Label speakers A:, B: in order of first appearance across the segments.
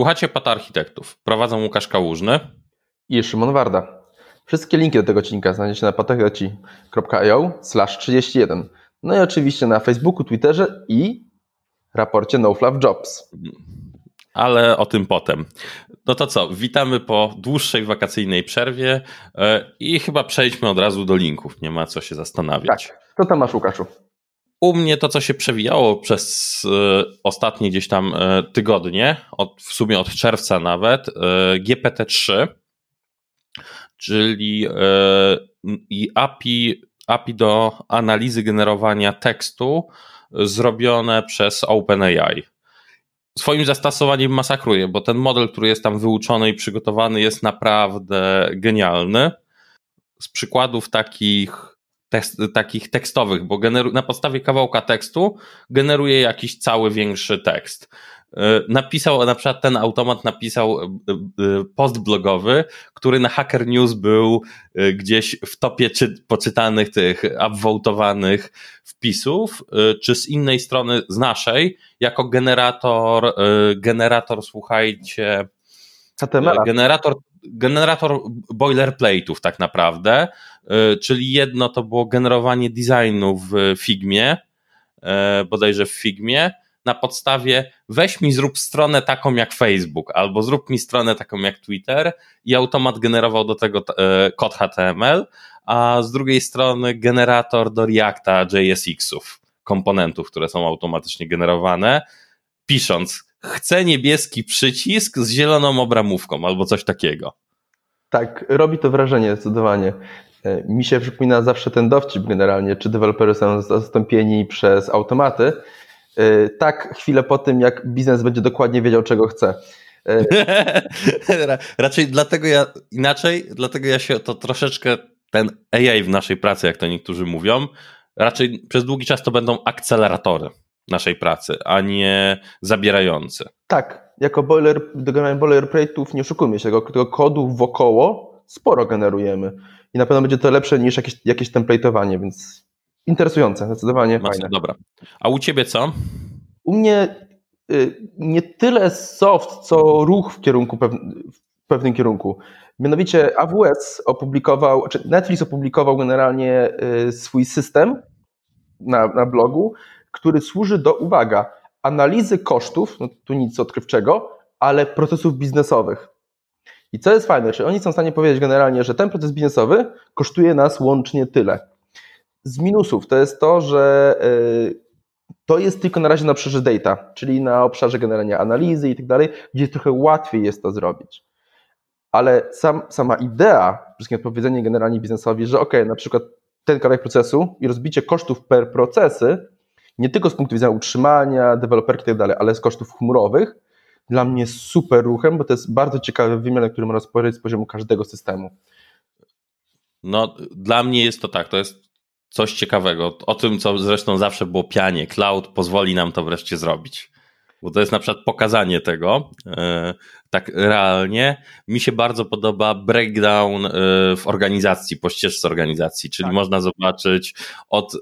A: Słuchacie Pata Architektów. Prowadzą Łukasz Kałużny
B: i Szymon Warda. Wszystkie linki do tego odcinka znajdziecie na patacheci.io 31. No i oczywiście na Facebooku, Twitterze i raporcie No Fluff Jobs.
A: Ale o tym potem. No to co, witamy po dłuższej wakacyjnej przerwie e, i chyba przejdźmy od razu do linków, nie ma co się zastanawiać.
B: Tak, to tam masz Łukaszu.
A: U mnie to, co się przewijało przez e, ostatnie gdzieś tam e, tygodnie, od, w sumie od czerwca nawet, GPT-3, czyli i API, API do analizy generowania tekstu zrobione przez OpenAI swoim zastosowaniem masakruje, bo ten model, który jest tam wyuczony i przygotowany, jest naprawdę genialny. Z przykładów takich, takich tekstowych, bo generu, na podstawie kawałka tekstu generuje jakiś cały większy tekst. E, napisał, na przykład ten automat napisał e, e, post blogowy, który na Hacker News był gdzieś w topie czy, poczytanych tych upvotowanych wpisów, czy z innej strony, z naszej, jako generator, generator, słuchajcie, HTML. generator, generator boilerplate'ów tak naprawdę, czyli jedno to było generowanie designu w Figmie, bodajże w Figmie, na podstawie weź mi zrób stronę taką jak Facebook, albo zrób mi stronę taką jak Twitter i automat generował do tego e, kod HTML, a z drugiej strony generator do Reacta JSX-ów, komponentów, które są automatycznie generowane, pisząc chcę niebieski przycisk z zieloną obramówką albo coś takiego.
B: Tak, robi to wrażenie zdecydowanie. E, mi się przypomina zawsze ten dowcip generalnie, czy deweloperzy są zastąpieni przez automaty, E, tak chwilę po tym, jak biznes będzie dokładnie wiedział, czego chce.
A: E, Raczej dlatego ja inaczej, dlatego ja się to troszeczkę ten AI w naszej pracy, jak to niektórzy mówią, raczej przez długi czas to będą akceleratory naszej pracy, a nie zabierające.
B: Tak, jako boiler, do boilerplate'ów nie oszukujmy się, tego kodu wokoło sporo generujemy i na pewno będzie to lepsze niż jakieś, jakieś template'owanie, więc interesujące, zdecydowanie Mocno, fajne.
A: Dobra. A u ciebie co?
B: U mnie y, nie tyle soft, co ruch w kierunku w pewnym kierunku. Mianowicie AWS opublikował, czy Netflix opublikował generalnie y, swój system na, na blogu, który służy do, uwaga, analizy kosztów, no tu nic odkrywczego, ale procesów biznesowych. I co jest fajne, czy oni są w stanie powiedzieć generalnie, że ten proces biznesowy kosztuje nas łącznie tyle. Z minusów to jest to, że y, to jest tylko na razie na obszarze data, czyli na obszarze generalnie analizy i tak dalej, gdzie trochę łatwiej jest to zrobić. Ale sam, sama idea, wszystkim odpowiedzenie generalnie biznesowi, że ok, na przykład ten kawałek procesu i rozbicie kosztów per procesy, nie tylko z punktu widzenia utrzymania, deweloperki i tak dalej, ale z kosztów chmurowych, dla mnie super ruchem, bo to jest bardzo ciekawy wymiar, na którym można spojrzeć z poziomu każdego systemu.
A: No, dla mnie jest to tak, to jest coś ciekawego. O tym, co zresztą zawsze było pianie. Cloud pozwoli nam to wreszcie zrobić. Bo to jest na przykład pokazanie tego e, tak realnie. Mi się bardzo podoba breakdown e, w organizacji, po ścieżce organizacji, czyli tak. można zobaczyć od e,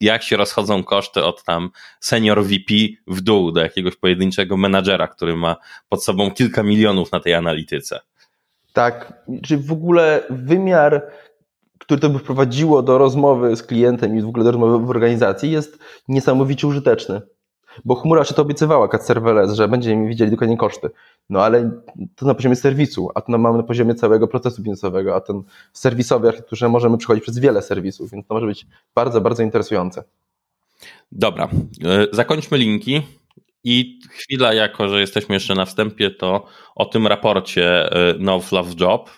A: jak się rozchodzą koszty od tam senior VP w dół do jakiegoś pojedynczego menadżera, który ma pod sobą kilka milionów na tej analityce.
B: Tak, czy w ogóle wymiar które to by wprowadziło do rozmowy z klientem i w ogóle do rozmowy w organizacji, jest niesamowicie użyteczny. Bo chmura się to obiecywała, cat serverless, że będziemy widzieli dokładnie koszty. No ale to na poziomie serwisu, a to mamy na poziomie całego procesu biznesowego, a ten serwisowy architekturze możemy przechodzić przez wiele serwisów, więc to może być bardzo, bardzo interesujące.
A: Dobra, e, zakończmy linki. I chwila, jako że jesteśmy jeszcze na wstępie, to o tym raporcie No Fluff Job,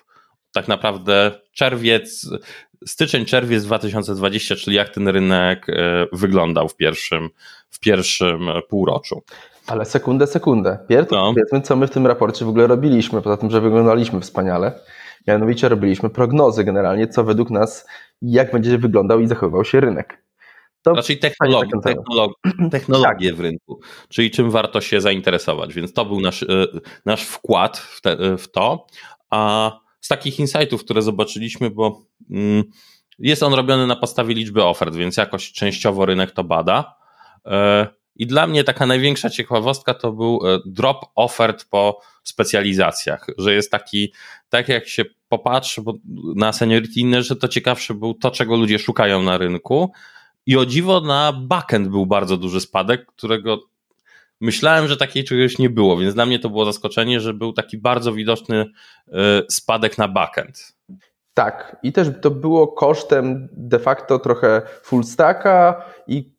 A: tak naprawdę czerwiec, styczeń, czerwiec 2020, czyli jak ten rynek e, wyglądał w pierwszym, w pierwszym półroczu.
B: Ale sekundę, sekundę. Pierw no. powiedzmy, co my w tym raporcie w ogóle robiliśmy, poza tym, że wyglądaliśmy wspaniale. Mianowicie robiliśmy prognozy generalnie, co według nas, jak będzie wyglądał i zachowywał się rynek.
A: To Raczej technologi, technolog, technologie tak. w rynku, czyli czym warto się zainteresować, więc to był nasz, e, nasz wkład w, te, w to. A z takich insightów, które zobaczyliśmy, bo mm, jest on robiony na podstawie liczby ofert, więc jakoś częściowo rynek to bada. E, I dla mnie taka największa ciekawostka to był e, drop ofert po specjalizacjach, że jest taki, tak jak się popatrzy na seniority inne, że to ciekawsze był to, czego ludzie szukają na rynku. I o dziwo na backend był bardzo duży spadek, którego myślałem, że takiej czegoś nie było, więc dla mnie to było zaskoczenie, że był taki bardzo widoczny e, spadek na backend.
B: Tak, i też to było kosztem de facto trochę full stacka i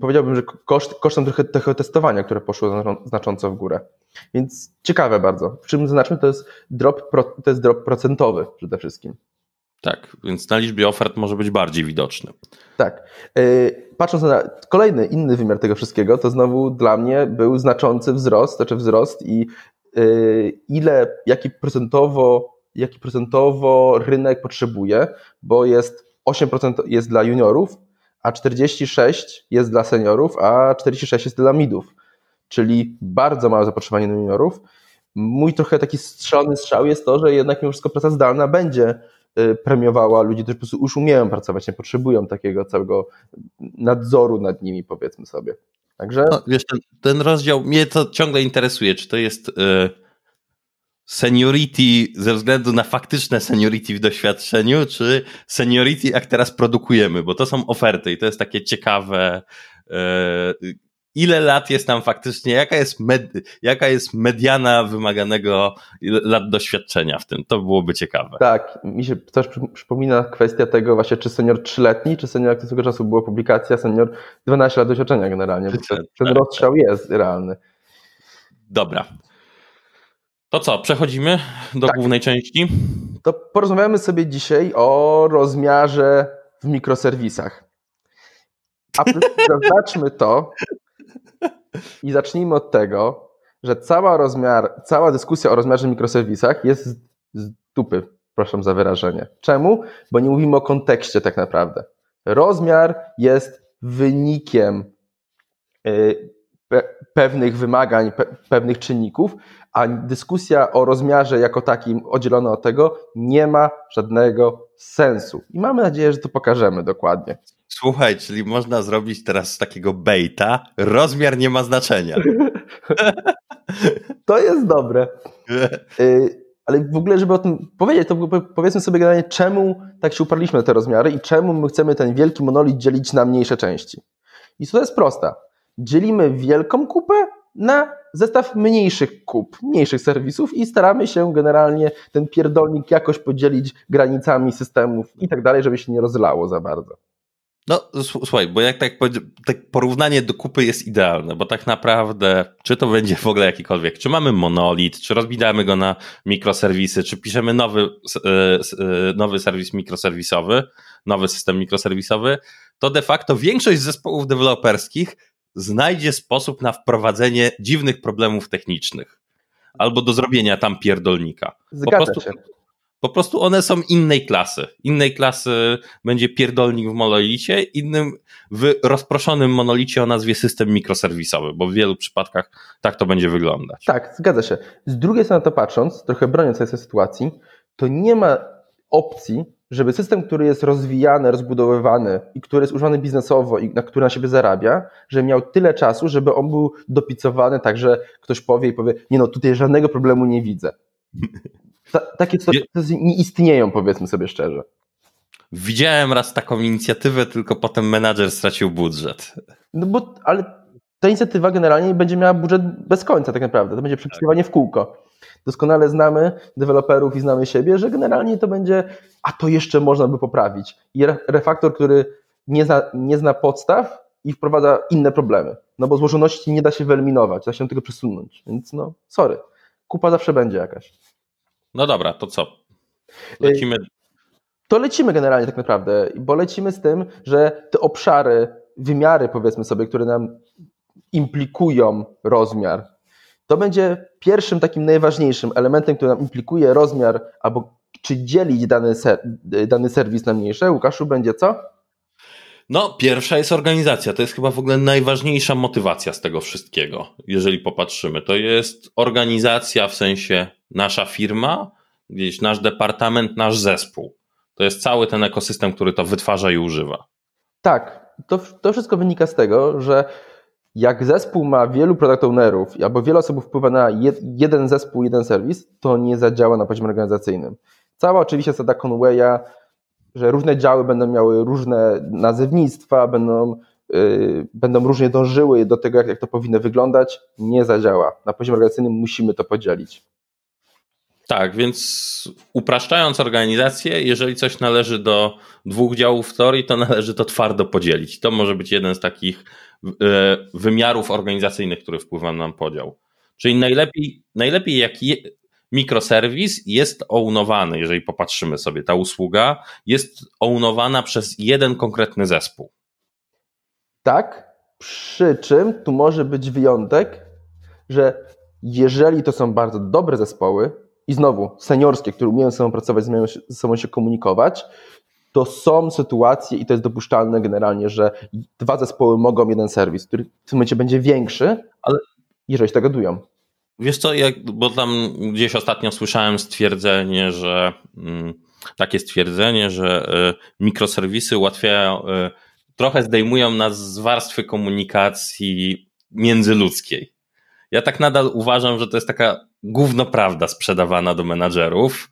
B: powiedziałbym, że koszt, kosztem trochę, trochę testowania, które poszło znacząco w górę. Więc ciekawe bardzo. W czym znaczmy, to jest drop, to jest drop procentowy przede wszystkim.
A: Tak, więc na liczbie ofert może być bardziej widoczny.
B: Tak. E, patrząc na kolejny, inny wymiar tego wszystkiego, to znowu dla mnie był znaczący wzrost, znaczy wzrost i e, ile, jaki procentowo, jaki procentowo rynek potrzebuje, bo jest 8% jest dla juniorów, a 46 jest dla seniorów, a 46 jest dla midów, czyli bardzo małe zapotrzebowanie na juniorów. Mój trochę taki strzelony strzał jest to, że jednak mimo wszystko praca zdalna będzie Y, premiowała ludzi, którzy po prostu już umieją pracować, nie potrzebują takiego całego nadzoru nad nimi, powiedzmy sobie. Także...
A: No, wiesz, ten, ten, rozdział mnie to ciągle interesuje, czy to jest y, seniority ze względu na faktyczne seniority w doświadczeniu, czy seniority jak teraz produkujemy, bo to są oferty i to jest takie ciekawe, y, ile lat jest tam faktycznie, jaka jest, med, jaka jest mediana wymaganego lat doświadczenia w tym. To byłoby ciekawe.
B: Tak, mi się też przypomina kwestia tego właśnie, czy senior trzyletni, czy senior, jak tego czasu była publikacja, senior 12 lat doświadczenia generalnie, bo ten, ten tak. rozstrzał jest realny.
A: Dobra. To co, przechodzimy do tak. głównej części?
B: To porozmawiamy sobie dzisiaj o rozmiarze w mikroserwisach. A zaznaczmy to, i zacznijmy od tego, że cała, rozmiar, cała dyskusja o rozmiarze mikroserwisach jest z dupy, proszę za wyrażenie. Czemu? Bo nie mówimy o kontekście tak naprawdę. Rozmiar jest wynikiem y, pewnych wymagań, pewnych czynników, a dyskusja o rozmiarze jako takim oddzielona od tego nie ma żadnego sensu. I mamy nadzieję, że to pokażemy dokładnie.
A: Słuchaj, czyli można zrobić teraz z takiego baita, rozmiar nie ma znaczenia.
B: to jest dobre. Y, ale w ogóle, żeby o tym powiedzieć, to powiedzmy sobie generalnie, czemu tak się uparliśmy na te rozmiary i czemu my chcemy ten wielki monolit dzielić na mniejsze części. I to jest prosta. Dzielimy wielką kupę na zestaw mniejszych kup, mniejszych serwisów i staramy się generalnie ten pierdolnik jakoś podzielić granicami systemów i tak dalej, żeby się nie rozlało za bardzo.
A: No, słuchaj, bo jak tak, tak porównanie do kupy jest idealne, bo tak naprawdę, czy to będzie w ogóle jakikolwiek, czy mamy monolit, czy rozbijamy go na mikroserwisy, czy piszemy nowy, e, e, nowy serwis mikroserwisowy, nowy system mikroserwisowy, to de facto większość zespołów deweloperskich znajdzie sposób na wprowadzenie dziwnych problemów technicznych albo do zrobienia tam pierdolnika.
B: Zgadza po prostu, się.
A: Po prostu one są innej klasy. Innej klasy będzie pierdolnik w monolicie, innym w rozproszonym monolicie o nazwie system mikroserwisowy, bo w wielu przypadkach tak to będzie wyglądać.
B: Tak, zgadza się. Z drugiej strony to patrząc, trochę broniąc tej sytuacji, to nie ma opcji, żeby system, który jest rozwijany, rozbudowywany i który jest używany biznesowo i na który na siebie zarabia, żeby miał tyle czasu, żeby on był dopicowany tak, że ktoś powie i powie, nie no, tutaj żadnego problemu nie widzę. Ta, takie sytuacje nie istnieją, powiedzmy sobie szczerze.
A: Widziałem raz taką inicjatywę, tylko potem menadżer stracił budżet.
B: No bo, ale ta inicjatywa generalnie będzie miała budżet bez końca tak naprawdę. To będzie przepisywanie w kółko. Doskonale znamy deweloperów i znamy siebie, że generalnie to będzie, a to jeszcze można by poprawić. I refaktor, który nie zna, nie zna podstaw i wprowadza inne problemy. No bo złożoności nie da się wyeliminować, da się tego przesunąć. Więc no, sorry. Kupa zawsze będzie jakaś.
A: No dobra, to co? Lecimy.
B: To lecimy generalnie tak naprawdę, bo lecimy z tym, że te obszary, wymiary powiedzmy sobie, które nam implikują rozmiar, to będzie pierwszym takim najważniejszym elementem, który nam implikuje rozmiar albo czy dzielić dany, ser, dany serwis na mniejsze. Łukaszu, będzie co?
A: No, pierwsza jest organizacja. To jest chyba w ogóle najważniejsza motywacja z tego wszystkiego, jeżeli popatrzymy. To jest organizacja w sensie nasza firma, gdzieś nasz departament, nasz zespół. To jest cały ten ekosystem, który to wytwarza i używa.
B: Tak, to, to wszystko wynika z tego, że Jak zespół ma wielu product ownerów albo wiele osób wpływa na jeden zespół, jeden serwis, to nie zadziała na poziomie organizacyjnym. Cała oczywiście zasada Conwaya, że różne działy będą miały różne nazewnictwa, będą, yy, będą różnie dążyły do tego, jak, jak to powinno wyglądać, nie zadziała. Na poziomie organizacyjnym musimy to podzielić.
A: Tak, więc upraszczając organizację, jeżeli coś należy do dwóch działów teorii, to należy to twardo podzielić. To może być jeden z takich e, wymiarów organizacyjnych, który wpływa na podział. Czyli najlepiej, najlepiej jak mikroserwis jest ownowany, jeżeli popatrzymy sobie, ta usługa jest ownowana przez jeden konkretny zespół.
B: Tak, przy czym tu może być wyjątek, że jeżeli to są bardzo dobre zespoły, i znowu seniorskie, które umieją ze sobą pracować, umieją ze sobą się komunikować, to są sytuacje i to jest dopuszczalne generalnie, że dwa zespoły mogą jeden serwis, który w tym momencie będzie większy, ale jeżeli się dogadują.
A: Wiesz co, bo tam gdzieś ostatnio słyszałem stwierdzenie, że mm, takie stwierdzenie, że y, mikroserwisy ułatwiają, y, trochę zdejmują nas z warstwy komunikacji międzyludzkiej. Ja tak nadal uważam, że to jest taka gówno prawda sprzedawana do menadżerów,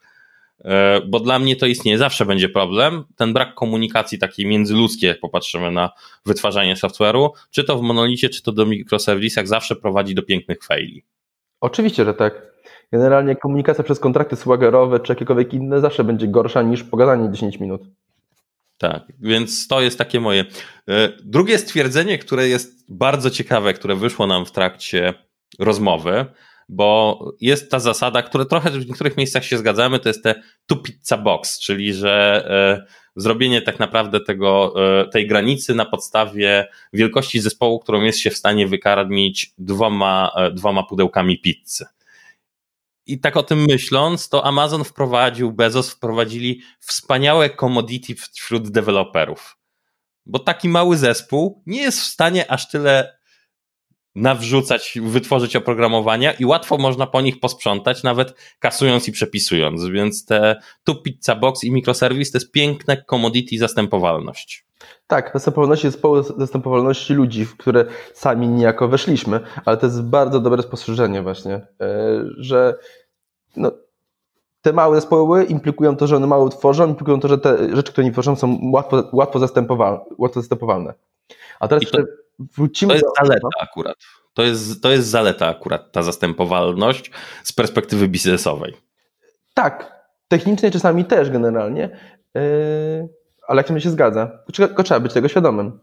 A: e, bo dla mnie to istnieje, zawsze będzie problem. Ten brak komunikacji takiej międzyludzkiej, jak popatrzymy na wytwarzanie software'u, czy to w monolicie, czy to do mikroserwisach, zawsze prowadzi do pięknych faili.
B: Oczywiście, że tak. Generalnie komunikacja przez kontrakty swaggerowe czy jakiekolwiek inne zawsze będzie gorsza niż pogadanie 10 minut.
A: Tak, więc to jest takie moje. E, drugie stwierdzenie, które jest bardzo ciekawe, które wyszło nam w trakcie rozmowy, bo jest ta zasada, która trochę w niektórych miejscach się zgadzamy, to jest te two pizza box, czyli że e, zrobienie tak naprawdę tego, e, tej granicy na podstawie wielkości zespołu, którą jest się w stanie wykarmić dwoma, e, dwoma pudełkami pizzy. I tak o tym myśląc, to Amazon wprowadził, Bezos wprowadzili wspaniałe commodity wśród deweloperów. Bo taki mały zespół nie jest w stanie aż tyle nawrzucać, wytworzyć oprogramowania i łatwo można po nich posprzątać, nawet kasując i przepisując. Więc te tu Pizza Box i mikroserwis to jest piękne commodity zastępowalność.
B: Tak, zastępowalność jest połowę zastępowalności ludzi, w które sami niejako weszliśmy, ale to jest bardzo dobre spostrzeżenie właśnie, e, że no, te małe zespoły implikują to, że one mało tworzą, implikują to, że te rzeczy, które nie tworzą są łatwo, łatwo, zastępowalne, łatwo zastępowalne. A teraz to, wrócimy
A: To jest do... zaleta akurat. To jest, to jest zaleta akurat, ta zastępowalność z perspektywy biznesowej.
B: Tak, technicznej czasami też generalnie, yy, ale jak to się zgadza, tylko trzeba być tego świadomym.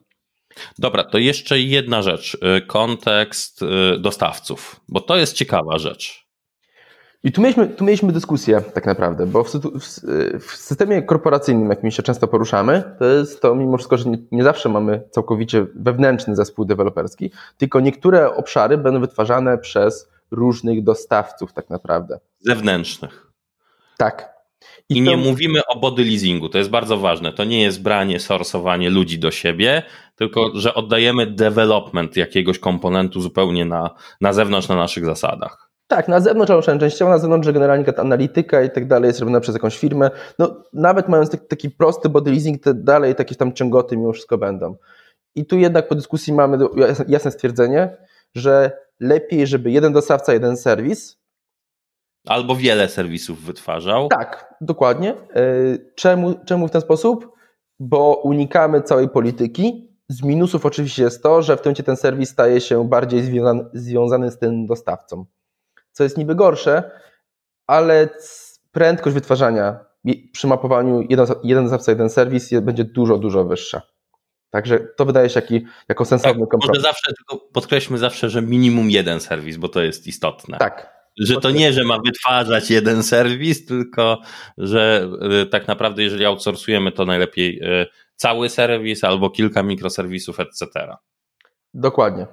A: Dobra, to jeszcze jedna rzecz. Yy, kontekst yy, dostawców, bo to jest ciekawa rzecz.
B: I tu mieliśmy, tu mieliśmy dyskusję tak naprawdę, bo w, w, systemie korporacyjnym, jakim się często poruszamy, to jest to mimo wszystko, że nie, nie, zawsze mamy całkowicie wewnętrzny zespół deweloperski, tylko niektóre obszary będą wytwarzane przez różnych dostawców tak naprawdę.
A: Zewnętrznych.
B: Tak.
A: I, I to... nie mówimy o body leasingu, to jest bardzo ważne. To nie jest branie, sorsowanie ludzi do siebie, tylko że oddajemy development jakiegoś komponentu zupełnie na, na zewnątrz, na naszych zasadach.
B: Tak, na zewnątrz albo częściowo na zewnątrz, że generalnie analityka i tak dalej jest robiona przez jakąś firmę. No, nawet mając taki, taki prosty body leasing, to dalej takie tam ciągoty mimo wszystko będą. I tu jednak po dyskusji mamy jasne stwierdzenie, że lepiej, żeby jeden dostawca, jeden serwis.
A: Albo wiele serwisów wytwarzał.
B: Tak, dokładnie. E, czemu, czemu w ten sposób? Bo unikamy całej polityki. Z minusów oczywiście jest to, że w tym momencie ten serwis staje się bardziej związany z tym dostawcą co jest niby gorsze, ale prędkość wytwarzania przy mapowaniu jeden, jeden dostawca, jeden serwis będzie dużo, dużo wyższa. Także to wydaje się jaki, jako sensowny tak, kompromis.
A: Może zawsze, tylko podkreślmy zawsze, że minimum jeden serwis, bo to jest istotne.
B: Tak.
A: Że to nie, że ma wytwarzać jeden serwis, tylko że y, tak naprawdę, jeżeli outsourcujemy, to najlepiej y, cały serwis albo kilka mikroserwisów, etc.
B: Dokładnie.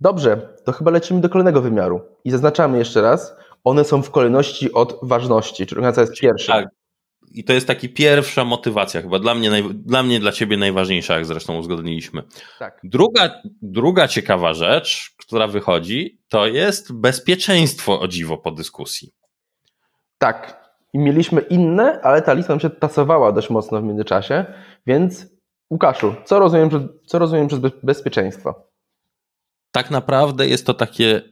B: Dobrze, to chyba lecimy do kolejnego wymiaru. I zaznaczamy jeszcze raz, one są w kolejności od ważności, czyli organizacja jest pierwsza. Tak.
A: I to jest taki pierwsza motywacja, chyba dla mnie, dla mnie, dla ciebie najważniejsza, jak zresztą uzgodniliśmy. Tak. Druga, druga ciekawa rzecz, która wychodzi, to jest bezpieczeństwo o dziwo po dyskusji.
B: Tak. I mieliśmy inne, ale ta lista nam się tasowała dość mocno w międzyczasie, więc Łukaszu, co rozumiem, co rozumiem przez bezpieczeństwo?
A: Tak naprawdę jest to takie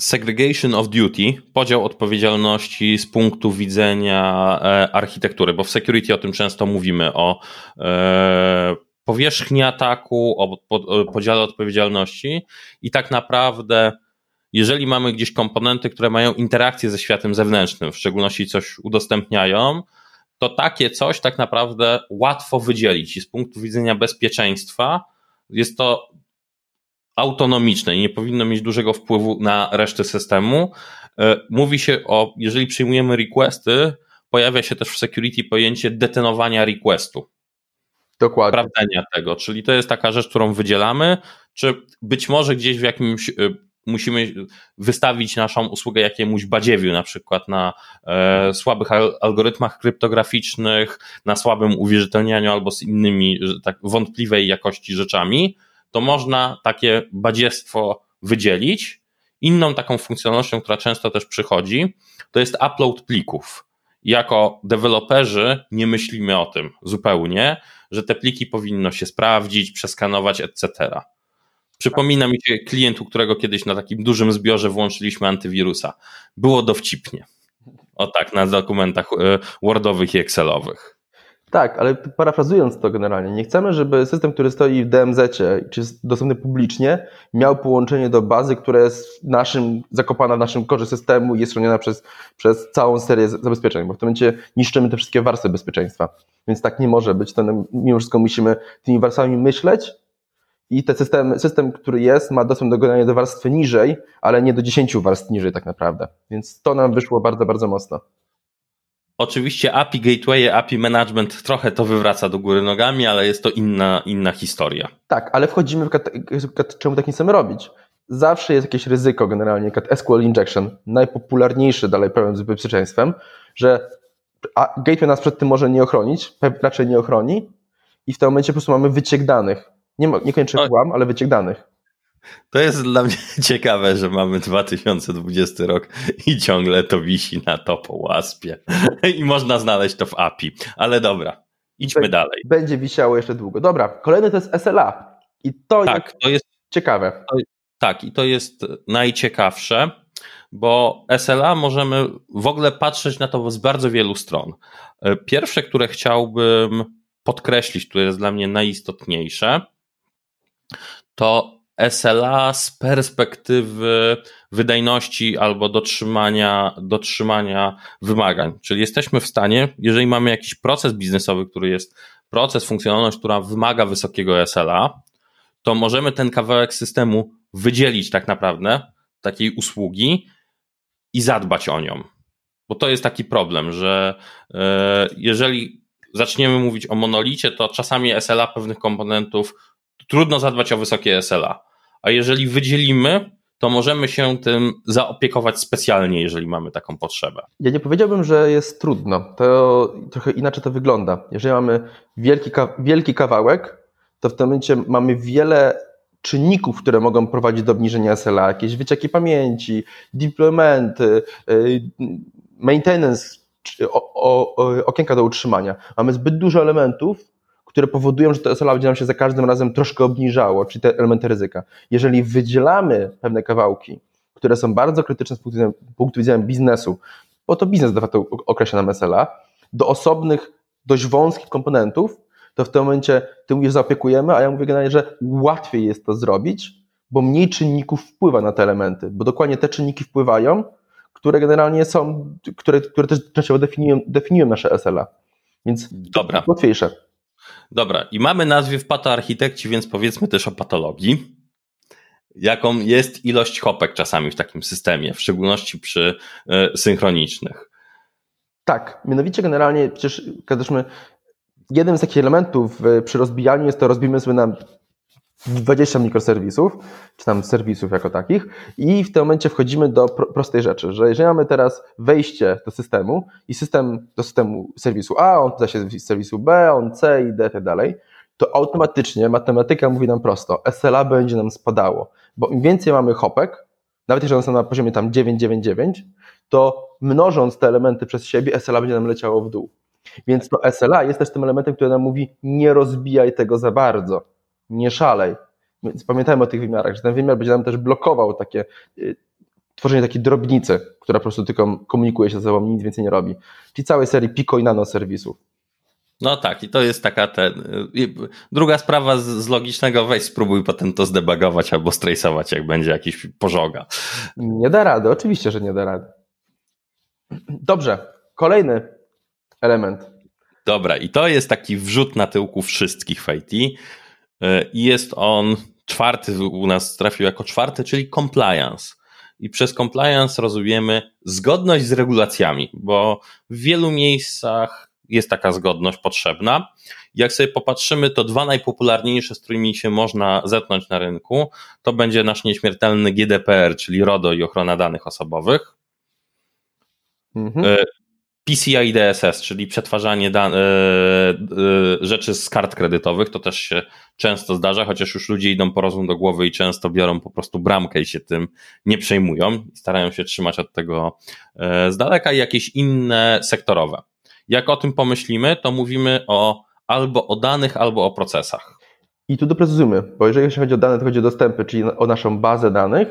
A: segregation of duty, podział odpowiedzialności z punktu widzenia e, architektury, bo w security o tym często mówimy, o e, powierzchni ataku, o podziale odpowiedzialności i tak naprawdę jeżeli mamy gdzieś komponenty, które mają interakcję ze światem zewnętrznym, w szczególności coś udostępniają, to takie coś tak naprawdę łatwo wydzielić i z punktu widzenia bezpieczeństwa jest to autonomiczne i nie powinno mieć dużego wpływu na resztę systemu. E, mówi się o, jeżeli przyjmujemy requesty, pojawia się też w security pojęcie detenowania requestu.
B: Dokładnie.
A: Sprawdzenia tego, czyli to jest taka rzecz, którą wydzielamy, czy być może gdzieś w jakimś e, musimy wystawić naszą usługę jakiemuś badziewiu, na przykład na e, słabych algorytmach kryptograficznych, na słabym uwierzytelnianiu albo z innymi tak wątpliwej jakości rzeczami, to można takie badziestwo wydzielić. Inną taką funkcjonalnością, która często też przychodzi, to jest upload plików. Jako deweloperzy nie myślimy o tym zupełnie, że te pliki powinno się sprawdzić, przeskanować, etc. Przypomina mi się klient, u którego kiedyś na takim dużym zbiorze włączyliśmy antywirusa. Było dowcipnie. O tak, na dokumentach e, Wordowych i Excelowych.
B: Tak, ale parafrazując to generalnie, nie chcemy, żeby system, który stoi w DMZ, czy jest dostępny publicznie, miał połączenie do bazy, która jest naszym, zakopana w naszym korze systemu i jest chroniona przez, przez całą serię zabezpieczeń, bo w tym momencie niszczymy te wszystkie warstwy bezpieczeństwa. Więc tak nie może być. To mimo wszystko musimy tymi warstwami myśleć i ten system, system, który jest, ma dostęp do generalnie do warstwy niżej, ale nie do 10 warstw niżej tak naprawdę. Więc to nam wyszło bardzo, bardzo mocno.
A: Oczywiście API Gateway, API Management trochę to wywraca do góry nogami, ale jest to inna, inna historia.
B: Tak, ale wchodzimy w czemu tak nie chcemy robić. Zawsze jest jakieś ryzyko generalnie, SQL injection, najpopularniejszy dalej problem z bezpieczeństwem, że gateway nas przed tym może nie ochronić, raczej nie ochroni i w tym momencie po prostu mamy wyciek danych. Nie, niekoniecznie włam, ale wyciek danych.
A: To jest dla mnie ciekawe, że mamy 2020 rok i ciągle to wisi na topo łaspie. I można znaleźć to w API. Ale dobra, idźmy dalej.
B: Będzie wisiało jeszcze długo. Dobra, kolejny to jest SLA. I to tak, jest, to jest ciekawe.
A: To, tak, i to jest najciekawsze, bo SLA możemy w ogóle patrzeć na to z bardzo wielu stron. Pierwsze, które chciałbym podkreślić, które jest dla mnie najistotniejsze, to SLA z perspektywy wydajności albo dotrzymania, dotrzymania wymagań. Czyli jesteśmy w stanie, jeżeli mamy jakiś proces biznesowy, który jest proces, funkcjonalność, która wymaga wysokiego SLA, to możemy ten kawałek systemu wydzielić tak naprawdę, takiej usługi i zadbać o nią. Bo to jest taki problem, że e, jeżeli zaczniemy mówić o monolicie, to czasami SLA pewnych komponentów trudno zadbać o wysokie SLA a jeżeli wydzielimy, to możemy się tym zaopiekować specjalnie, jeżeli mamy taką potrzebę.
B: Ja nie powiedziałbym, że jest trudno. To trochę inaczej to wygląda. Jeżeli mamy wielki, wielki kawałek, to w tym momencie mamy wiele czynników, które mogą prowadzić do obniżenia SLA, jakieś wycieki pamięci, deploymenty, y, maintenance, okienka do utrzymania. Mamy zbyt dużo elementów, które powodują, że to SLA będzie nam się za każdym razem troszkę obniżało, czyli te elementy ryzyka. Jeżeli wydzielamy pewne kawałki, które są bardzo krytyczne z punktu widzenia, punktu widzenia biznesu, bo to biznes de facto określa nam SLA, do osobnych, dość wąskich komponentów, to w tym momencie ty mówisz, zaopiekujemy, a ja mówię generalnie, że łatwiej jest to zrobić, bo mniej czynników wpływa na te elementy, bo dokładnie te czynniki wpływają, które generalnie są, które, które też częściowo definiują, definiują nasze SLA. Więc Dobra. łatwiejsze.
A: Dobra, i mamy nazwie w patoarchitekci, więc powiedzmy też o patologii. Jaką jest ilość hopek czasami w takim systemie, w szczególności przy y, synchronicznych?
B: Tak, mianowicie generalnie przecież jednym z takich elementów przy rozbijaniu jest to rozbijmy sobie na 20 mikroserwisów, czy tam serwisów jako takich. I w tym momencie wchodzimy do prostej rzeczy, że jeżeli mamy teraz wejście do systemu i system do systemu serwisu A, on da się z serwisu B, on C i D, tak dalej, to automatycznie matematyka mówi nam prosto, SLA będzie nam spadało, bo im więcej mamy hopek, nawet jeżeli one są na poziomie tam 999, to mnożąc te elementy przez siebie, SLA będzie nam leciało w dół. Więc to SLA jest też tym elementem, który nam mówi, nie rozbijaj tego za bardzo nie szalej. Więc pamiętajmy o tych wymiarach, że ten wymiar będzie nam też blokował takie y, tworzenie takiej drobnicy, która po prostu tylko komunikuje się ze sobą, nic więcej nie robi. Czyli całej serii Pico i Nano serwisów.
A: No tak, i to jest taka ten. Druga sprawa z, z, logicznego, weź spróbuj potem to zdebagować albo strace'ować, jak będzie jakiś pożoga.
B: Nie da rady, oczywiście, że nie da rady. Dobrze, kolejny element.
A: Dobra, i to jest taki wrzut na tyłku wszystkich w IT. I jest on czwarty, u nas trafił jako czwarty, czyli compliance. I przez compliance rozumiemy zgodność z regulacjami, bo w wielu miejscach jest taka zgodność potrzebna. Jak sobie popatrzymy, to dwa najpopularniejsze, z którymi się można zetknąć na rynku, to będzie nasz nieśmiertelny GDPR, czyli RODO i ochrona danych osobowych. Mhm. PCI DSS, czyli przetwarzanie dan- e, e, rzeczy z kart kredytowych, to też się często zdarza, chociaż już ludzie idą po rozum do głowy i często biorą po prostu bramkę i się tym nie przejmują. Starają się trzymać od tego z daleka i jakieś inne sektorowe. Jak o tym pomyślimy, to mówimy o albo o danych, albo o procesach.
B: I tu doprecyzujmy, bo jeżeli chodzi o dane, to chodzi o dostępy, czyli o naszą bazę danych,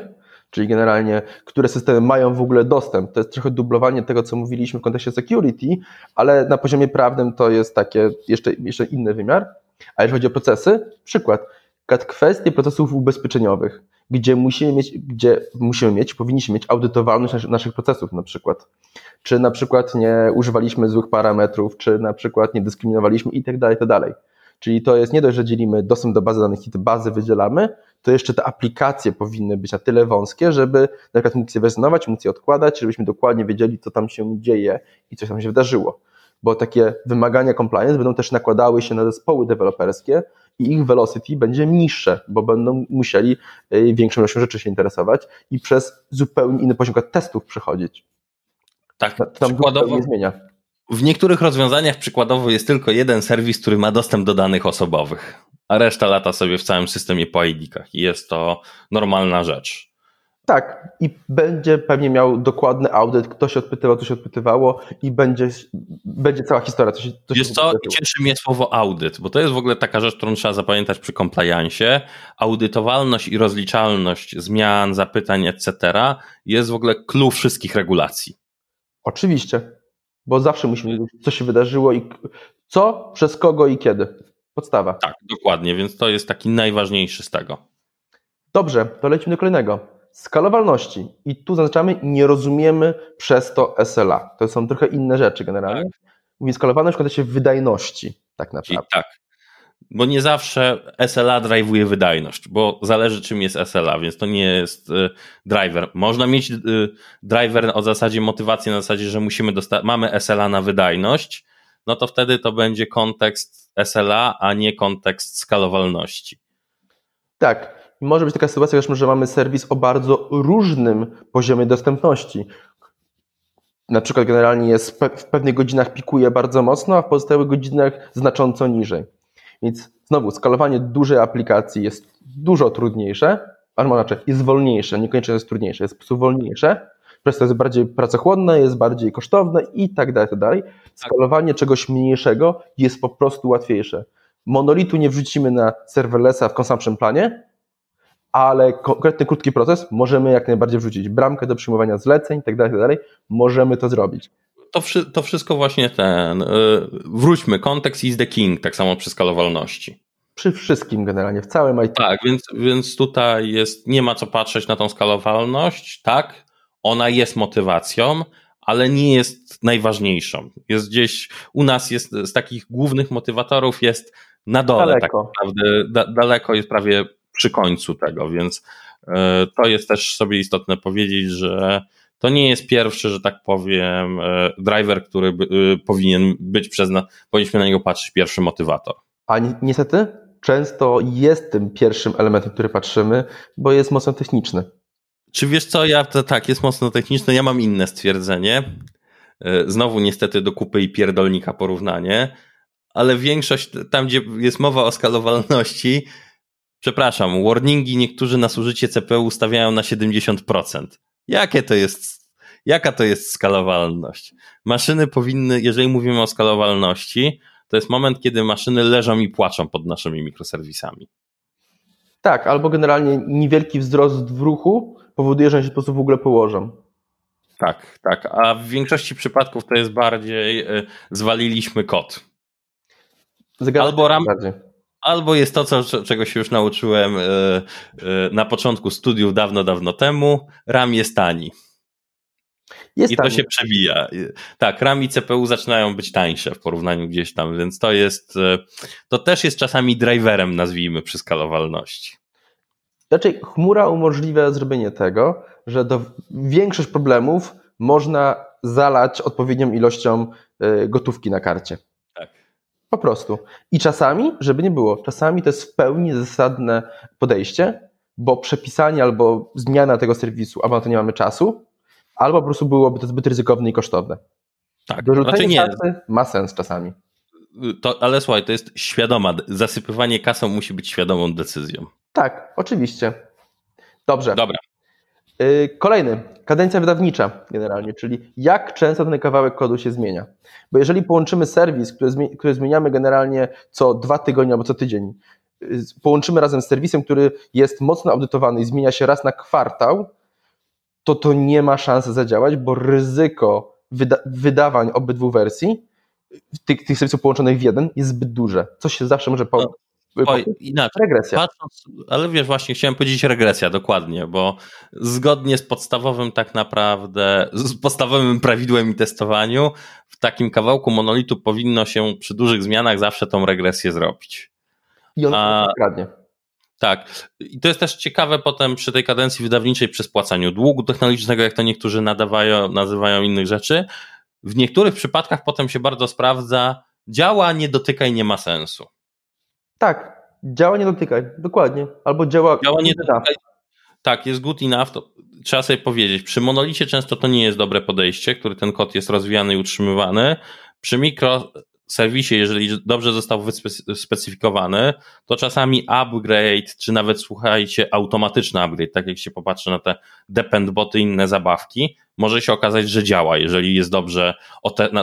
B: czyli generalnie, które systemy mają w ogóle dostęp. To jest trochę dublowanie tego, co mówiliśmy w kontekście security, ale na poziomie prawnym to jest takie jeszcze, jeszcze inny wymiar. A jeżeli chodzi o procesy, przykład, kwestie procesów ubezpieczeniowych, gdzie musimy mieć, gdzie musimy mieć, powinniśmy mieć audytowalność naszych procesów na przykład. Czy na przykład nie używaliśmy złych parametrów, czy na przykład nie dyskryminowaliśmy i tak dalej, tak dalej. Czyli to jest nie dość, że dzielimy dostęp do bazy danych i te bazy wydzielamy, to jeszcze te aplikacje powinny być na tyle wąskie, żeby na przykład móc je wersjonować, móc je odkładać, żebyśmy dokładnie wiedzieli, co tam się dzieje i co tam się wydarzyło. Bo takie wymagania compliance będą też nakładały się na zespoły deweloperskie i ich velocity będzie niższe, bo będą musieli y, większą ilością rzeczy się interesować i przez zupełnie inny poziom testów przechodzić.
A: Tak, tam przykładowo, nie zmienia. W niektórych rozwiązaniach przykładowo jest tylko jeden serwis, który ma dostęp do danych osobowych, a reszta lata sobie w całym systemie po ID-kach i jest to normalna rzecz.
B: Tak, i będzie pewnie miał dokładny audyt, kto się odpytywał, co się odpytywało i będzie, będzie cała historia. Co się,
A: co Wiesz co, cieszy mnie słowo audyt, bo to jest w ogóle taka rzecz, którą trzeba zapamiętać przy compliance. Audytowalność i rozliczalność zmian, zapytań, etc. jest w ogóle clue wszystkich regulacji.
B: Oczywiście, bo zawsze musimy wiedzieć, co się wydarzyło i co, przez kogo i kiedy. Podstawa.
A: Tak, dokładnie, więc to jest taki najważniejszy z tego.
B: Dobrze, to lecimy do kolejnego. Skalowalności. I tu zaznaczamy, nie rozumiemy przez to SLA. To są trochę inne rzeczy generalnie. Tak. Mówi skalowalność w kontekście wydajności, tak naprawdę.
A: I tak, bo nie zawsze SLA drive'uje wydajność, bo zależy czym jest SLA, więc to nie jest y, driver. Można mieć y, driver o zasadzie motywacji, na zasadzie, że musimy mamy SLA na wydajność, no to wtedy to będzie kontekst SLA, a nie kontekst skalowalności.
B: Tak. Może być taka sytuacja, że mamy serwis o bardzo różnym poziomie dostępności. Na przykład generalnie jest w pewnych godzinach pikuje bardzo mocno, a w pozostałych godzinach znacząco niżej. Więc znowu, skalowanie dużej aplikacji jest dużo trudniejsze, albo inaczej, jest wolniejsze, niekoniecznie jest trudniejsze, jest po prostu wolniejsze, przez to jest bardziej pracochłonne, jest bardziej kosztowne i tak dalej, tak dalej. Skalowanie czegoś mniejszego jest po prostu łatwiejsze. Monolitu nie wrzucimy na serverlessa w consumption planie, ale konkretny krótki proces możemy jak najbardziej wrzucić. Bramkę do przyjmowania zleceń, tak dalej, tak dalej. Możemy to zrobić
A: to, to wszystko właśnie ten. Y, wróćmy, kontekst is the king, tak samo przy skalowalności.
B: Przy wszystkim generalnie, w całym IT.
A: Tak, więc, więc tutaj jest, nie ma co patrzeć na tą skalowalność, tak, ona jest motywacją, ale nie jest najważniejszą. Jest gdzieś, u nas jest z takich głównych motywatorów jest na dole, tak daleko. tak naprawdę, da, daleko jest prawie przy końcu tego, więc y, to jest też sobie istotne powiedzieć, że to nie jest pierwszy, że tak powiem, e, driver, który by, e, powinien być przez nas, powinniśmy na niego patrzeć, pierwszy motywator.
B: A ni niestety często jest tym pierwszym elementem, który patrzymy, bo jest mocno techniczny.
A: Czy wiesz co, ja to tak, jest mocno techniczny, ja mam inne stwierdzenie. E, znowu niestety do kupy i pierdolnika porównanie, ale większość, tam gdzie jest mowa o skalowalności, przepraszam, warningi niektórzy na zużycie CPU ustawiają na 70%. Jakie to jest, jaka to jest skalowalność? Maszyny powinny, jeżeli mówimy o skalowalności, to jest moment, kiedy maszyny leżą i płaczą pod naszymi mikroserwisami.
B: Tak, albo generalnie niewielki wzrost w ruchu powoduje, że się po prostu w ogóle położą.
A: Tak, tak. A w większości przypadków to jest bardziej y, zwaliliśmy kod. albo, RAM, albo jest to, co, czego się już nauczyłem y, y, na początku studiów dawno, dawno temu. RAM jest tani. Jest I tani. to się przewija. Tak, RAM i CPU zaczynają być tańsze w porównaniu gdzieś tam, więc to jest, to też jest czasami driverem, nazwijmy, przy skalowalności.
B: Raczej chmura umożliwia zrobienie tego, że do większość problemów można zalać odpowiednią ilością gotówki na karcie. Po prostu. I czasami, żeby nie było, czasami to jest w pełni zasadne podejście, bo przepisanie albo zmiana tego serwisu, albo na to nie mamy czasu, albo po prostu byłoby to zbyt ryzykowne i kosztowne.
A: Tak, Dorzucenie znaczy nie.
B: kasy ma sens czasami.
A: To, ale słuchaj, to jest świadoma, zasypywanie kasą musi być świadomą decyzją.
B: Tak, oczywiście. Dobrze.
A: Dobra.
B: Y, kolejny, kadencja wydawnicza generalnie, czyli jak często ten kawałek kodu się zmienia. Bo jeżeli połączymy serwis, który, zmieniamy generalnie co dwa tygodnie albo co tydzień, y, połączymy razem z serwisem, który jest mocno audytowany i zmienia się raz na kwartał, to to nie ma szansy zadziałać, bo ryzyko wyda wydawań obydwu wersji, tych, tych serwisów połączonych w jeden, jest zbyt duże. Coś się zawsze może po,
A: Oj, inaczej. Regresja. Patrząc, ale wiesz, właśnie chciałem powiedzieć regresja, dokładnie, bo zgodnie z podstawowym tak naprawdę, z podstawowym prawidłem i testowaniu, w takim kawałku monolitu powinno się przy dużych zmianach zawsze tą regresję zrobić.
B: I on A, kradnie.
A: Tak. I to jest też ciekawe potem przy tej kadencji wydawniczej przy spłacaniu długu technologicznego, jak to niektórzy nadawają, nazywają innych rzeczy. W niektórych przypadkach potem się bardzo sprawdza, działa, nie dotyka i nie ma sensu.
B: Tak, działa nie dotykaj, dokładnie. Albo działa.
A: Działa nie dotykaj. Tak, jest good enough, to trzeba sobie powiedzieć. Przy monolicie często to nie jest dobre podejście, który ten kod jest rozwijany i utrzymywany. Przy mikroserwisie, jeżeli dobrze został wyspecyfikowany, to czasami upgrade, czy nawet słuchajcie, automatyczny upgrade, tak jak się popatrzy na te depend boty i inne zabawki, może się okazać, że działa, jeżeli jest dobrze,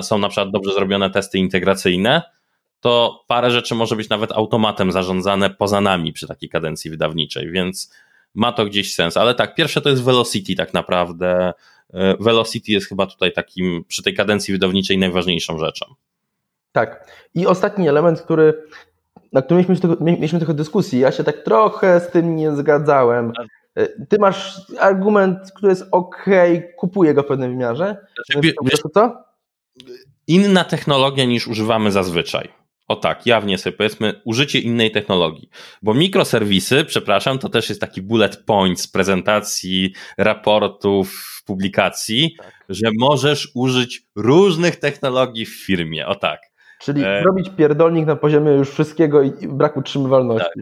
A: są na przykład dobrze zrobione testy integracyjne, to parę rzeczy może być nawet automatem zarządzane poza nami przy takiej kadencji wydawniczej, więc ma to gdzieś sens. Ale tak, pierwsze to jest Velocity tak naprawdę. E, Velocity jest chyba tutaj takim przy tej kadencji wydawniczej najważniejszą rzeczą.
B: Tak. I ostatni element, który, na którym mieliśmy, mieliśmy trochę dyskusji, ja się tak trochę z tym nie zgadzałem. E, ty masz argument, który jest ok, kupuję go w pewnym wymiarze. Znaczy, wiesz, co?
A: Inna technologia niż używamy zazwyczaj. O tak, jawnie sobie powiedzmy, użycie innej technologii. Bo mikroserwisy, przepraszam, to też jest taki bullet point z prezentacji, raportów, publikacji, tak. że możesz użyć różnych technologii w firmie. O tak.
B: Czyli e... robić pierdolnik na poziomie już wszystkiego i braku utrzymywalności.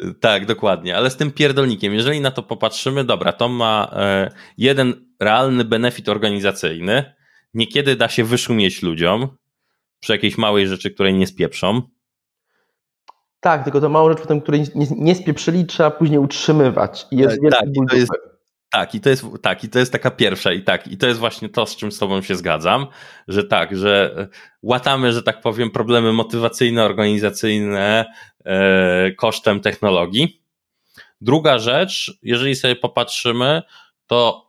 A: Tak. tak. dokładnie, ale z tym pierdolnikiem, jeżeli na to popatrzymy, dobra, to ma e, jeden realny benefit organizacyjny. Niekiedy da się wyszumieć ludziom, przy jakiejś małej rzeczy, której nie spieprzą.
B: Tak, tylko to małą rzecz, potem, której nie, nie spieprzyli, trzeba później utrzymywać. I jest
A: tak, i to jest, tak, i to jest, tak, i to jest taka pierwsza, i tak, i to jest właśnie to, z czym z Tobą się zgadzam, że tak, że łatamy, że tak powiem, problemy motywacyjne, organizacyjne e, kosztem technologii. Druga rzecz, jeżeli sobie popatrzymy, to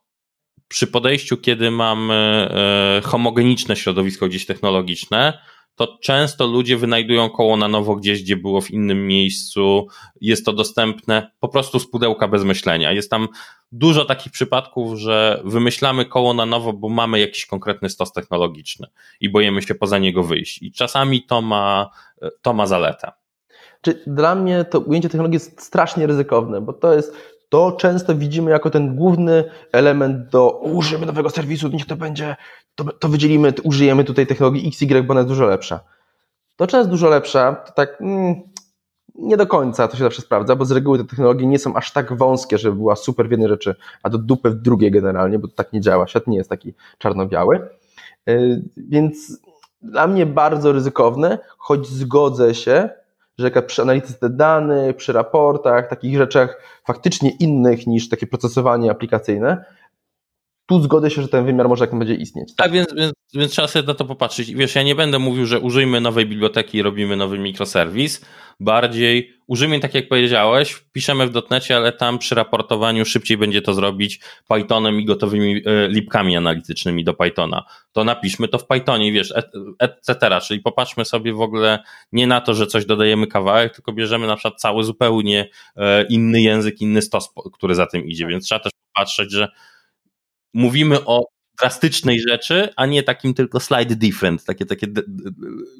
A: przy podejściu, kiedy mamy e, homogeniczne środowisko gdzieś technologiczne, to często ludzie wynajdują koło na nowo gdzieś, gdzie było w innym miejscu. Jest to dostępne po prostu z pudełka bez myślenia. Jest tam dużo takich przypadków, że wymyślamy koło na nowo, bo mamy jakiś konkretny stos technologiczny i boimy się poza niego wyjść. I czasami to ma, to ma zaletę.
B: Czy dla mnie to ujęcie technologii jest strasznie ryzykowne, bo to jest to często widzimy jako ten główny element do użyjemy nowego serwisu, niech to będzie, to, to wydzielimy, użyjemy tutaj technologii XY, bo ona jest dużo lepsza. To, czy jest dużo lepsza, to tak mm, nie do końca to się zawsze sprawdza, bo z reguły te technologie nie są aż tak wąskie, żeby była super w jednej rzeczy, a do dupy w drugiej generalnie, bo to tak nie działa. Świat nie jest taki czarno-biały. Yy, więc dla mnie bardzo ryzykowne, choć zgodzę się, że przy analityce danych, przy raportach, takich rzeczach faktycznie innych niż takie procesowanie aplikacyjne, tu zgodzę się, że ten wymiar może jak najbardziej istnieć.
A: Tak, więc, więc, więc trzeba sobie na to popatrzeć. Wiesz, ja nie będę mówił, że użyjmy nowej biblioteki i robimy nowy mikroserwis. Bardziej użyjmy, tak jak powiedziałeś, piszemy w dotnecie, ale tam przy raportowaniu szybciej będzie to zrobić Pythonem i gotowymi e, lipkami analitycznymi do Pythona. To napiszmy to w Pythonie, wiesz, etc. Czyli popatrzmy sobie w ogóle nie na to, że coś dodajemy kawałek, tylko bierzemy na przykład cały zupełnie e, inny język, inny stos, który za tym idzie. Więc trzeba też popatrzeć, że mówimy o drastycznej rzeczy, a nie takim tylko slide different, takie, takie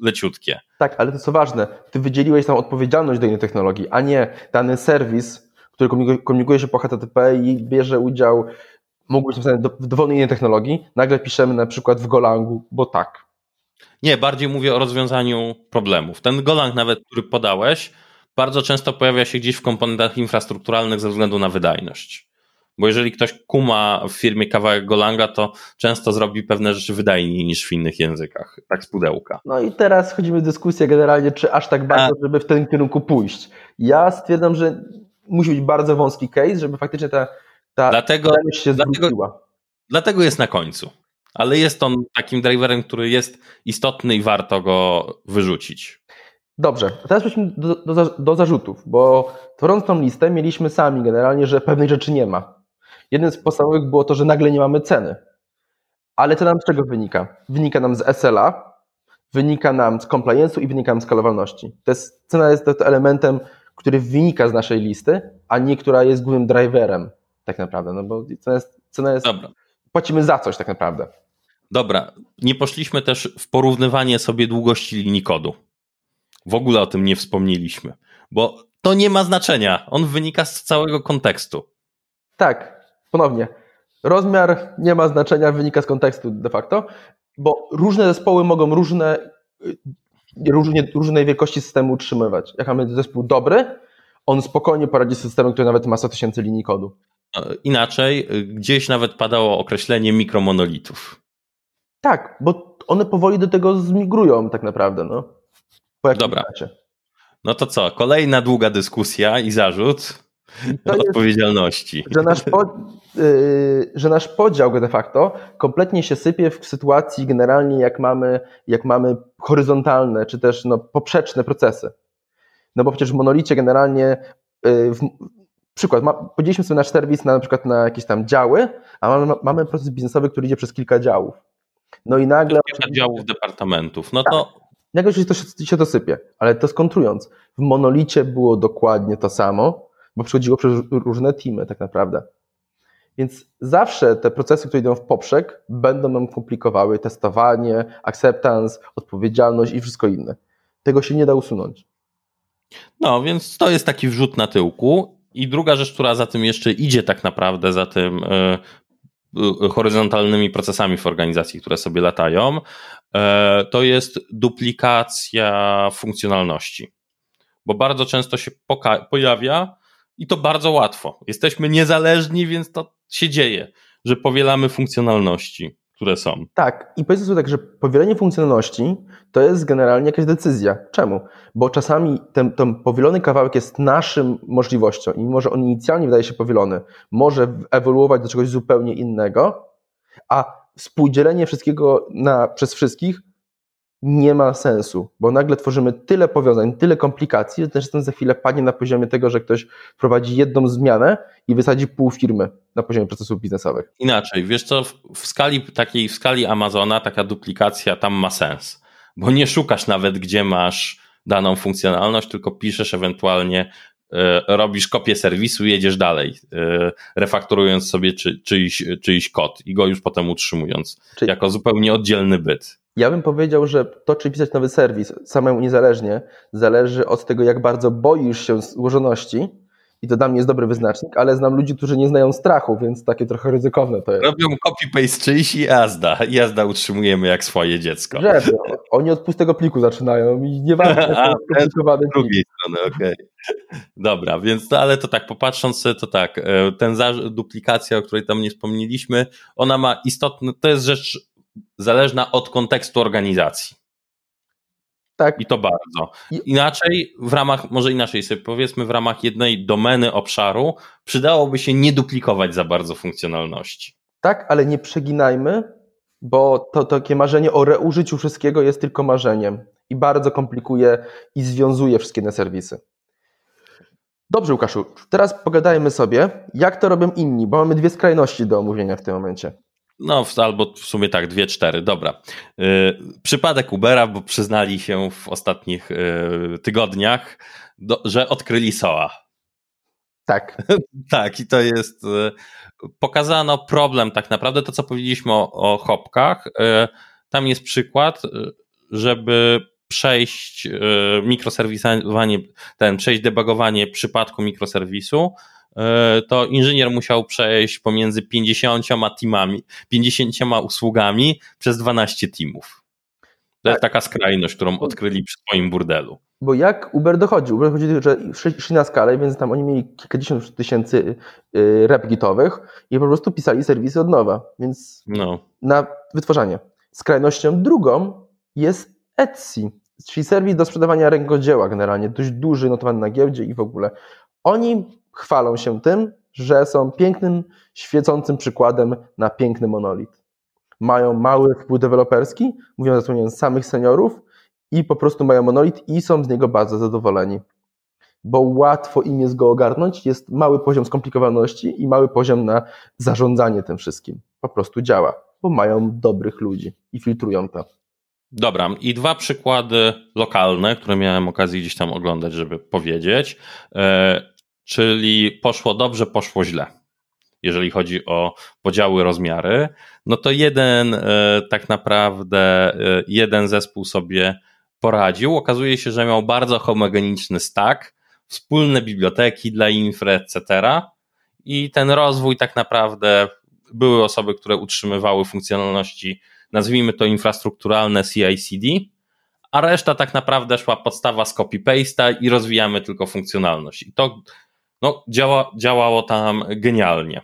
A: leciutkie.
B: Tak, ale to co ważne, ty wydzieliłeś tam odpowiedzialność do innej technologii, a nie dany serwis, który komunikuje się po HTTP i bierze udział, mógł być napisany w dowolnej innej technologii, nagle piszemy na przykład w Golangu, bo tak.
A: Nie, bardziej mówię o rozwiązaniu problemów. Ten Golang nawet, który podałeś, bardzo często pojawia się gdzieś w komponentach infrastrukturalnych ze względu na wydajność. Bo jeżeli ktoś kuma w firmie kawałek Golanga, to często zrobi pewne rzeczy wydajniej niż w innych językach, tak z pudełka.
B: No i teraz wchodzimy w dyskusję generalnie, czy aż tak bardzo, A... żeby w tym kierunku pójść. Ja stwierdzam, że musi być bardzo wąski case, żeby faktycznie ta, ta
A: dlatego, się dlatego, dlatego jest na końcu. Ale jest on takim driverem, który jest istotny i warto go wyrzucić.
B: Dobrze, teraz przejdźmy do, do, do zarzutów, bo tworząc tą listę mieliśmy sami generalnie, że pewnych rzeczy nie ma. Jednym z podstawowych było to, że nagle nie mamy ceny. Ale to nam z czego wynika? Wynika nam z SLA, wynika nam z compliance'u i wynika nam z skalowalności. To jest, cena jest to elementem, który wynika z naszej listy, a nie która jest głównym driverem tak naprawdę, no bo cena jest, cena jest Dobra. płacimy za coś tak naprawdę.
A: Dobra, nie poszliśmy też w porównywanie sobie długości linii kodu. W ogóle o tym nie wspomnieliśmy, bo to nie ma znaczenia. On wynika z całego kontekstu.
B: Tak, ponownie, rozmiar nie ma znaczenia, wynika z kontekstu de facto, bo różne zespoły mogą różne, y, różnie, różnej wielkości systemu utrzymywać. Jak mamy zespół dobry, on spokojnie poradzi z systemem, który nawet ma 100 tysięcy linii kodu.
A: Inaczej, y, gdzieś nawet padało określenie mikromonolitów.
B: Tak, bo one powoli do tego zmigrują tak naprawdę. No.
A: Po Dobra. No to co? Kolejna długa dyskusja i zarzut odpowiedzialności.
B: Jest, że, nasz po, yy, że nasz podział de facto kompletnie się sypie w sytuacji generalnie jak mamy, jak mamy horyzontalne czy też no, poprzeczne procesy. No bo przecież w monolicie generalnie yy, w, przykład, ma, podzieliliśmy sobie nasz serwis na, na przykład na jakieś tam działy, a mamy, mamy proces biznesowy, który idzie przez kilka działów.
A: No i nagle... Kilka działów departamentów. No to tak.
B: Nagle się to, się to sypie, ale to skontrując, w monolicie było dokładnie to samo, bo przechodziło przez różne teamy tak naprawdę. Więc zawsze te procesy, które idą w poprzek, będą nam komplikowały testowanie, acceptance, odpowiedzialność i wszystko inne. Tego się nie da usunąć.
A: No, więc to jest taki wrzut na tyłku. I druga rzecz, która za tym jeszcze idzie tak naprawdę, za tym yy, horyzontalnymi procesami w organizacji, które sobie latają, yy, to jest duplikacja funkcjonalności. Bo bardzo często się pojawia, i to bardzo łatwo. Jesteśmy niezależni, więc to się dzieje, że powielamy funkcjonalności, które są.
B: Tak, i powiedzmy sobie tak, że powielenie funkcjonalności to jest generalnie jakaś decyzja. Czemu? Bo czasami ten, ten powielony kawałek jest naszym możliwością i może on inicjalnie wydaje się powielony, może ewoluować do czegoś zupełnie innego, a współdzielenie wszystkiego na, przez wszystkich nie ma sensu, bo nagle tworzymy tyle powiązań, tyle komplikacji, że ten za chwilę padnie na poziomie tego, że ktoś prowadzi jedną zmianę i wysadzi pół firmy na poziomie procesów biznesowych.
A: Inaczej, wiesz co, w skali takiej, w skali Amazona taka duplikacja tam ma sens, bo nie szukasz nawet, gdzie masz daną funkcjonalność, tylko piszesz ewentualnie e, robisz kopię serwisu, jedziesz dalej, refaktorując sobie czy, czyjś, czyjś kod i go już potem utrzymując Czyli... jako zupełnie oddzielny byt.
B: Ja bym powiedział, że to, czy pisać nowy serwis samemu niezależnie, zależy od tego, jak bardzo boisz się złożoności. I to dla mnie jest dobry wyznacznik, ale znam ludzi, którzy nie znają strachu, więc takie trochę ryzykowne to jest.
A: Robią copy-paste czyjś i jazda. Jazda utrzymujemy jak swoje dziecko.
B: Że, oni od pustego pliku zaczynają i nie warto
A: skomplikowany Z drugiej strony, okej. Okay. Dobra, więc to, ale to tak, popatrząc to tak, e, ten duplikacja, o której tam nie wspomnieliśmy, ona ma istotne, to jest rzecz zależna od kontekstu organizacji. Tak. I to bardzo. Inaczej, w ramach, może inaczej sobie powiedzmy, w ramach jednej domeny obszaru, przydałoby się nie duplikować za bardzo funkcjonalności.
B: Tak, ale nie przeginajmy, bo to takie marzenie o reużyciu wszystkiego jest tylko marzeniem i bardzo komplikuje i związuje wszystkie te serwisy. Dobrze, Łukaszu, teraz pogadajmy sobie, jak to robią inni, bo mamy dwie skrajności do omówienia w tym momencie.
A: No, albo w sumie tak, dwie, cztery, dobra. Yy, przypadek Ubera, bo przyznali się w ostatnich yy, tygodniach, że odkryli SOA.
B: Tak.
A: tak, i to jest. Yy, pokazano problem, tak naprawdę, to co powiedzieliśmy o, o hopkach. tam jest przykład, żeby przejść mikroserwisowanie, ten, przejść debugowanie przypadku mikroserwisu, to inżynier musiał przejść pomiędzy 50 teamami, 50 usługami przez 12 teamów. To tak. jest taka skrajność, którą odkryli przy swoim burdelu.
B: Bo jak Uber dochodzi? Uber dochodzi, że szli na skalę, więc tam oni mieli kilkadziesiąt tysięcy y, rep gitowych i po prostu pisali serwisy od nowa. Więc no. na wytwarzanie. Skrajnością drugą jest Etsy, czyli serwis do sprzedawania rękodzieła generalnie, dość duży, notowany na giełdzie i w ogóle. Oni chwalą się tym, że są pięknym, świecącym przykładem na piękny monolit. Mają mały wpływ deweloperski, mówią zatrudniając samych seniorów i po prostu mają monolit i są z niego bardzo zadowoleni. Bo łatwo im jest go ogarnąć, jest mały poziom skomplikowaności i mały poziom na zarządzanie tym wszystkim. Po prostu działa, bo mają dobrych ludzi i filtrują to.
A: Dobra, i dwa przykłady lokalne, które miałem okazję gdzieś tam oglądać, żeby powiedzieć. Czyli poszło dobrze, poszło źle. Jeżeli chodzi o podziały rozmiary, no to jeden e, tak naprawdę, e, jeden zespół sobie poradził. Okazuje się, że miał bardzo homogeniczny stack, wspólne biblioteki dla infra, etc. I ten rozwój tak naprawdę były osoby, które utrzymywały funkcjonalności, nazwijmy to infrastrukturalne CI/CD, a reszta tak naprawdę szła podstawa z copy-paste'a i rozwijamy tylko funkcjonalność. I to no, działa, działało tam genialnie.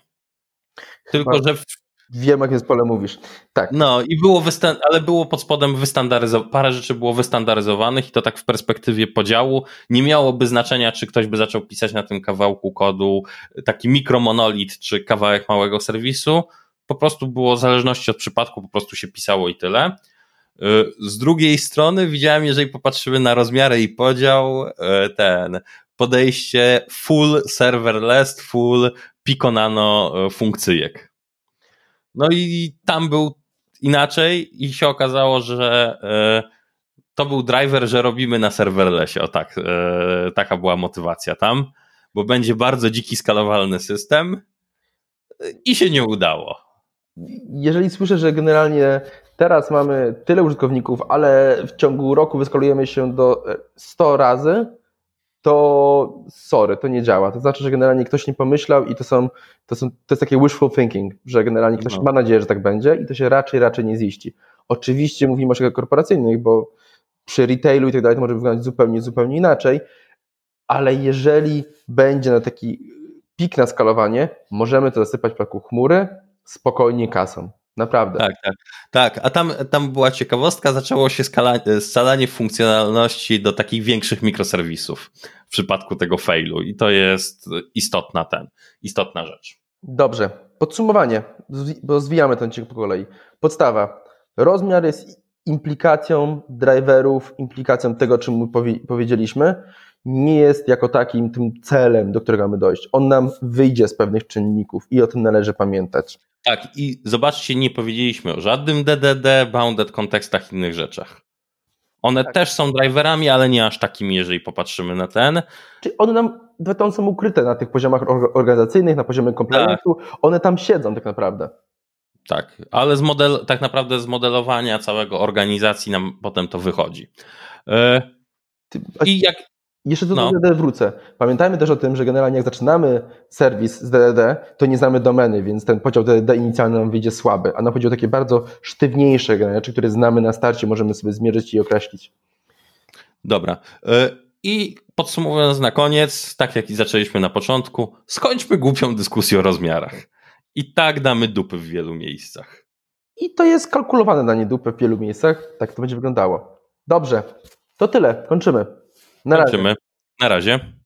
A: Tylko, że. W...
B: Wiem, jakie pole mówisz. Tak.
A: No i było, wystan- ale było pod spodem wystandaryzowane, parę rzeczy było wystandaryzowanych i to tak w perspektywie podziału nie miałoby znaczenia, czy ktoś by zaczął pisać na tym kawałku kodu taki mikromonolit, czy kawałek małego serwisu. Po prostu było w zależności od przypadku, po prostu się pisało i tyle. Y, z drugiej strony widziałem, jeżeli popatrzymy na rozmiary i podział, y, ten podejście full serverless, full Pico Nano e, funkcyjek. No i tam był inaczej i się okazało, że e, to był driver, że robimy na serverlessie. O tak, e, taka była motywacja tam, bo będzie bardzo dziki skalowalny system i się nie udało.
B: Jeżeli słyszę, że generalnie teraz mamy tyle użytkowników, ale w ciągu roku wyskalujemy się do 100 razy, to sorry, to nie działa. To znaczy, że generalnie ktoś nie pomyślał i to są, to są, to jest takie wishful thinking, że generalnie ktoś no. ma nadzieję, że tak będzie i to się raczej, raczej nie ziści. Oczywiście mówimy o szykach korporacyjnych, bo przy retailu i tak dalej to może wyglądać zupełnie, zupełnie inaczej, ale jeżeli będzie na taki pik na skalowanie, możemy to zasypać plaku chmury spokojnie kasą. Naprawdę.
A: Tak, tak. Tak, a tam, tam była ciekawostka, zaczęło się skala, scalanie funkcjonalności do takich większych mikroserwisów w przypadku tego failu i to jest istotna ten, istotna rzecz.
B: Dobrze. Podsumowanie, bo zwijamy ten ciąg po kolei. Podstawa. Rozmiar jest implikacją driverów, implikacją tego, o czym powiedzieliśmy nie jest jako takim tym celem, do którego mamy dojść. On nam wyjdzie z pewnych czynników i o tym należy pamiętać.
A: Tak, i zobaczcie, nie powiedzieliśmy o żadnym DDD, bounded kontekstach, innych rzeczach. One tak. też są driverami, ale nie aż takimi, jeżeli popatrzymy na ten.
B: Czyli one nam one są ukryte na tych poziomach organizacyjnych, na poziomie compliance'u, tak. one tam siedzą tak naprawdę.
A: Tak, ale z model, tak naprawdę z modelowania całego organizacji nam potem to wychodzi. Yy,
B: I jak, jeszcze do no. DDD wrócę. Pamiętajmy też o tym, że generalnie jak zaczynamy serwis z DDD, to nie znamy domeny, więc ten podział DDD inicjalny nam wyjdzie słaby, a nam chodzi o takie bardzo sztywniejsze rzeczy, które znamy na starcie, możemy sobie zmierzyć i określić.
A: Dobra. E, I podsumowując na koniec, tak jak i zaczęliśmy na początku, skończmy głupią dyskusję o rozmiarach. I tak damy dupy w wielu miejscach.
B: I to jest kalkulowane danie dupy w wielu miejscach. Tak to będzie wyglądało. Dobrze, to tyle. Kończymy.
A: Na razie. Na razie.